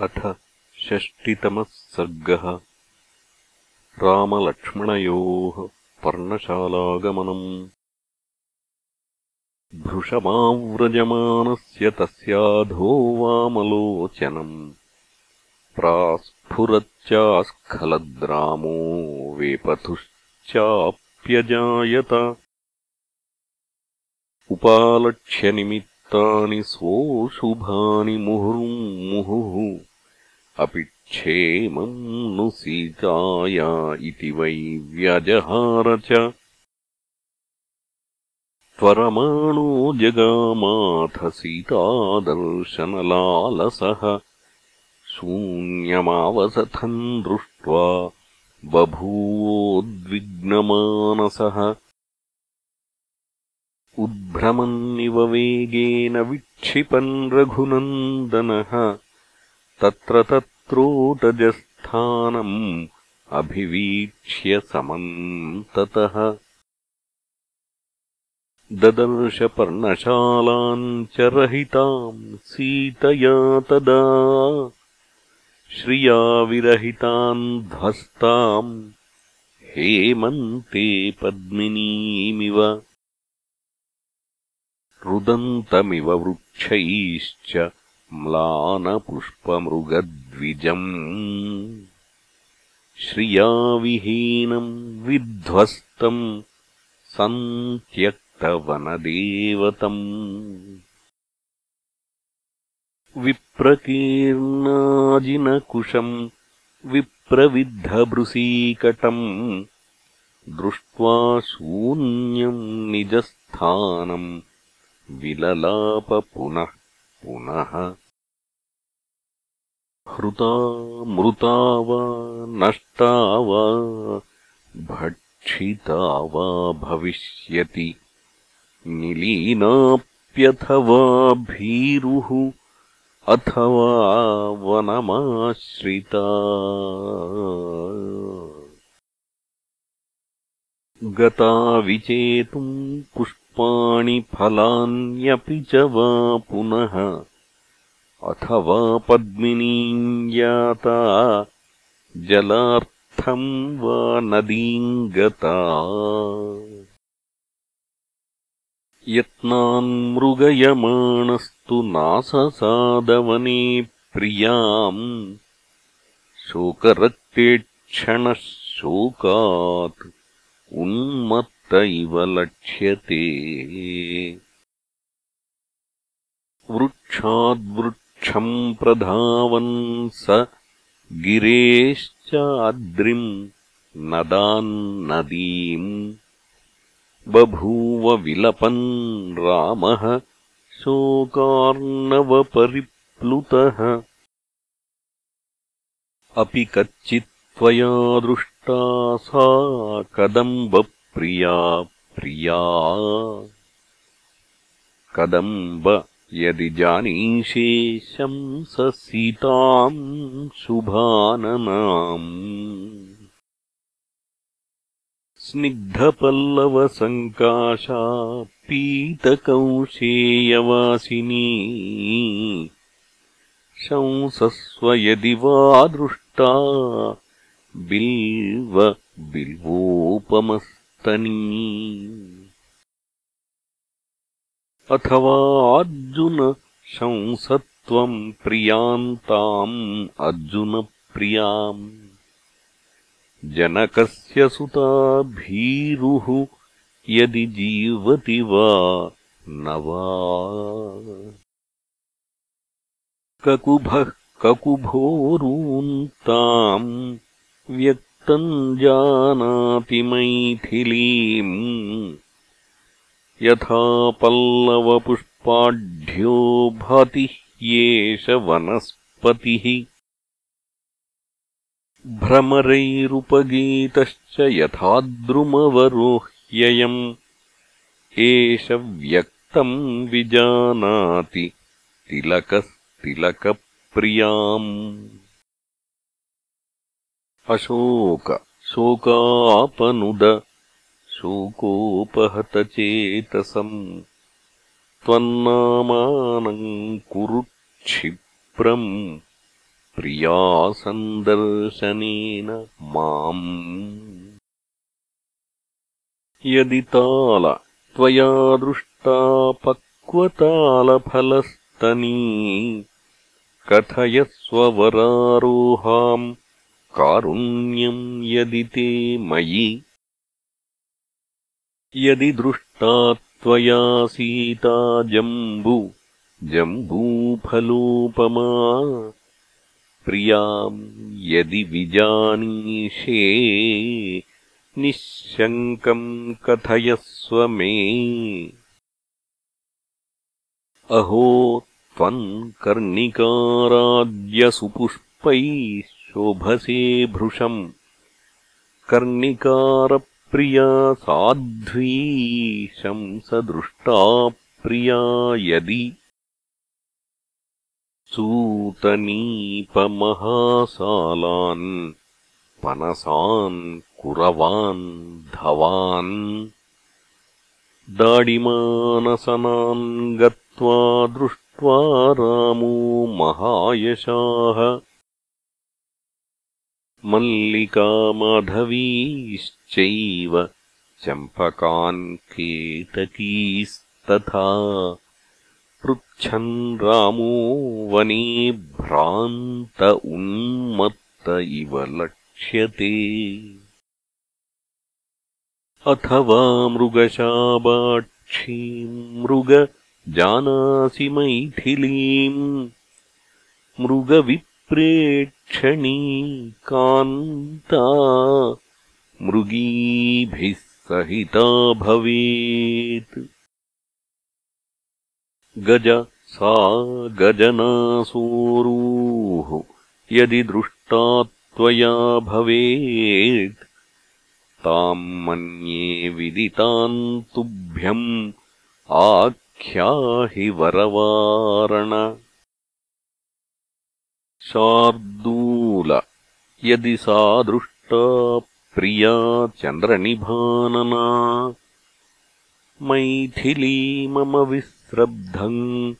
अथ षष्टितमः सर्गः। रामलक्ष्मणयोः पर्णशालागमनम्। भृशमाव्रजमानस्य तस्याधो वामलोचनम्। प्रास्फुरच्चास्खलद्रामो वेपथुश्चाप्यजायत उपालक्ष्यनिमित्तानि स्वोऽशुभानि मुहुर्मुहुः अपि क्षेमम् नु सीताया इति वै व्यजहार च। त्वरमाणो जगामाथ सीतादर्शनलालसः। शून्यमावसथम् दृष्ट्वा बभूवोद्विग्नमानसः उद्भ्रमन्निव वेगेन विक्षिपन् रघुनन्दनः। तत्र तत्रोटजस्थानम् अभिवीक्ष्य समन्ततः। ददर्शपर्णशालाम् च रहिताम् सीतया तदा। श्रिया विरहिताम् ध्वस्ताम् हेमन्ते पद्मिनीमिव रुदन्तमिव वृक्षैश्च म्लानपुष्पमृगद्विजम्। श्रियाविहीनम् विध्वस्तम् सन्त्यक्तवनदेवतम्। विप्रकीर्णाजिनकुशम् विप्रविद्धभृसीकटम्। दृष्ट्वा शून्यम् निजस्थानम् विललाप पुनः पुनः हृता मृता वा नष्टा वा भक्षिता वा भविष्यति। निलीनाप्यथवा भीरुः अथवा वनमाश्रिता। गता विचेतुम् पुष्प पाणि फलान्यपि च वा पुनः। अथवा पद्मिनीम् याता जलार्थम् वा नदीम् गता। यत्नान्मृगयमाणस्तु नाससादवने प्रियाम् शोकरक्तेक्षणः शोकात् उन्मत् इव लक्ष्यते। वृक्षाद्वृक्षम् प्रधावन् स गिरेश्चाद्रिम् नदान्नदीम् बभूव विलपन् रामः शोकार्णवपरिप्लुतः। अपि कच्चित्त्वया दृष्टा सा कदम्ब प्रिया प्रिया। कदम्ब यदि जानीषे शंससीताम् शुभाननाम् स्निग्धपल्लवसङ्काशा पीतकौशेयवासिनी। शंसस्व यदि वा दृष्टा बिल्व बिल्वोपमस् अथवा अर्जुन शंसत्वम् प्रियान्ताम् अर्जुनप्रियाम् जनकस्य सुता भीरुः यदि जीवति वा न वा। ककुभः ककुभोरून्ताम् तम् जानाति मैथिलीम्। यथा पल्लवपुष्पाढ्यो भाति ह्येष वनस्पतिः। भ्रमरैरुपगीतश्च यथाद्रुमवरोह्ययम्। एष व्यक्तम् विजानाति तिलकस्तिलकप्रियाम् अशोक शोकापनुद शोकोपहतचेतसम् त्वन्नामानम् कुरु क्षिप्रम् प्रियासन्दर्शनेन माम्। यदि ताल त्वया दृष्टा पक्वतालफलस्तनी कथयस्ववरारोहाम् कारुण्यम् यदि ते मयि यदि दृष्टा त्वया सीता जम्बु जम्बूफलोपमा प्रियाम् यदि विजानीषे निःशङ्कम् कथयस्व मे। अहो त्वम् कर्णिकाराद्यसुपुष्पैः शोभसे भृशम्। कर्णिकारप्रिया साध्वी शंसदृष्टा प्रिया यदि। सूतनीपमहासालान् पनसान् कुरवान् धवान्। दाडिमानसनान् गत्वा दृष्ट्वा रामो महायशाः मल्लिकामाधवीश्चैव चम्पकान् केतकीस्तथा पृच्छन् रामो वने भ्रान्त उन्मत्त इव लक्ष्यते। अथवा मृगशाबाक्षीम् मृग जानासि मैथिलीम् मृगविप्रेक्षणी कान्ता मृगीभिः सहिता भवेत्। गज सा गजनासूरूः यदि दृष्टा त्वया भवेत्। ताम् मन्ये विदिताम् तुभ्यम् आख्याहि वरवारण शार्दूल। यदि सा दृष्टा प्रिया चन्द्रनिभानना। मैथिली मम विस्रब्धम्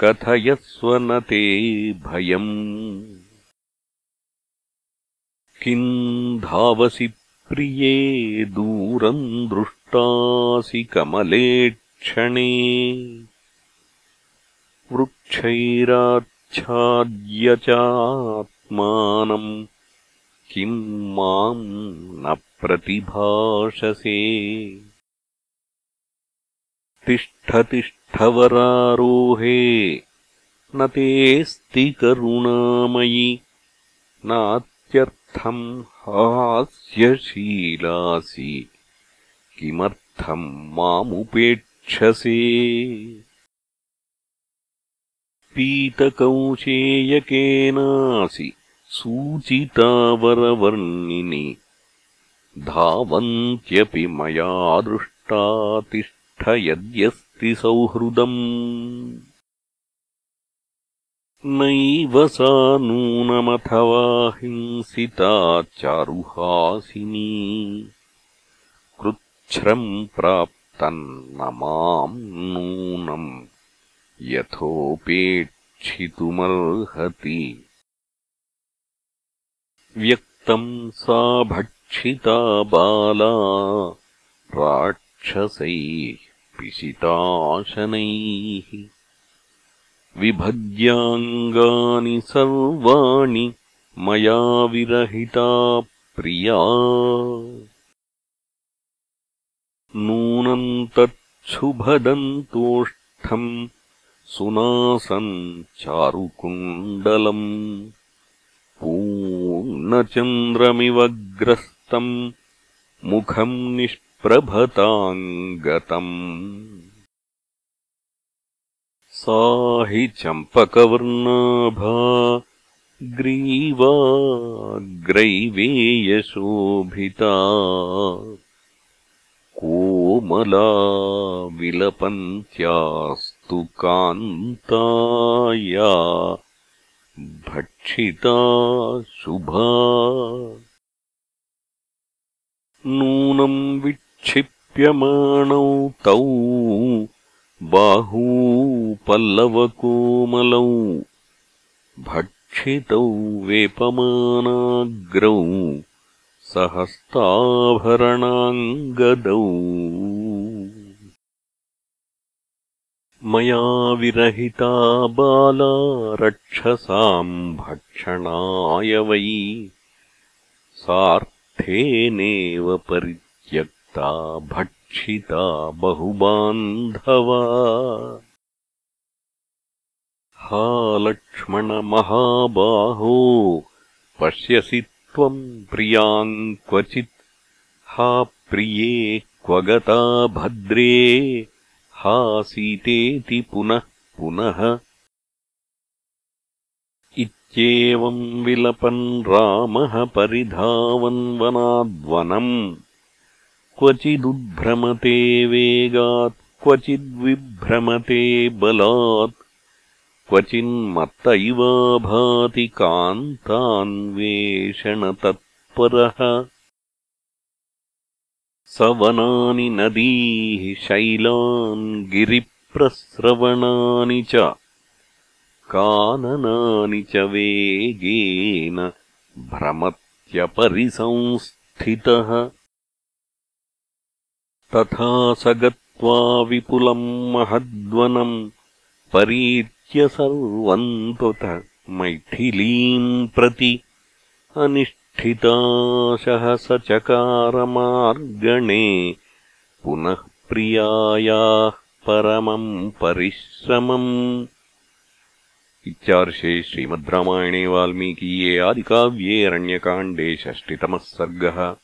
कथयस्व न ते भयम्। किम् धावसि प्रिये दूरम् दृष्टासि कमलेक्षणे वृक्षैराच्छाद्य चात्मानम् किम् माम् न प्रतिभाषसे। तिष्ठतिष्ठवरारोहे न तेऽस्ति करुणामयि नात्यर्थम् हास्यशीलासि किमर्थम् मामुपेक्षसे पीतकौशेयकेनासि सूचितावरवर्णिनि धावन्त्यपि मया दृष्टा यद्यस्ति सौहृदम्। नैव सा नूनमथवा हिंसिता चारुहासिनी। कृच्छ्रम् प्राप्तम् न माम् नूनम् यथोपेक्षितुमर्हति। व्यक्तम् सा भक्षिता बाला राक्षसैः पिशिताशनैः। विभज्याङ्गानि सर्वाणि मया विरहिता प्रिया। नूनम् तच्छुभदन्तोष्ठम् सुनासम् चारुकुण्डलम् पूर्णचन्द्रमिव ग्रस्तम् मुखम् निष्प्रभताम् गतम् सा हि चम्पकवर्णाभा ग्रीवाग्रैवेयशोभिता। कोमला विलपन्त्यास्तु कान्ताया भक्षिता शुभा। नूनम् विक्षिप्यमाणौ तौ बाहू पल्लवकोमलौ भक्षितौ वेपमानाग्रौ सहस्ताभरणाङ्गदौ मया विरहिता बाला रक्षसाम् भक्षणाय वै। सार्थेनेव परित्यक्ता भक्षिता बहुबान्धवा। हा लक्ष्मणमहाबाहो पश्यसि त्वम् प्रियाम् क्वचित्। हा प्रिये क्व गता भद्रे हा सीतेति पुनः पुनः। इत्येवम् विलपन् रामः परिधावन् वनाद्वनम् क्वचिदुद्भ्रमते वेगात् क्वचिद्विभ्रमते बलात्। क्वचिन्मत्त इवाभाति कान्तान्वेषणतत्परः स वनानि नदीः शैलान् गिरिप्रस्रवणानि च काननानि च वेगेन भ्रमत्यपरिसंस्थितः। तथा स गत्वा विपुलम् महद्वनम् परीत्य सर्वम् त्वत मैथिलीम् प्रति अनिष्ठिताशः स चकारमार्गणे पुनः प्रियायाः परमम् परिश्रमम्। इत्यार्षे श्रीमद् रामायणे वाल्मीकीये आदिकाव्ये अरण्यकाण्डे षष्टितमः सर्गः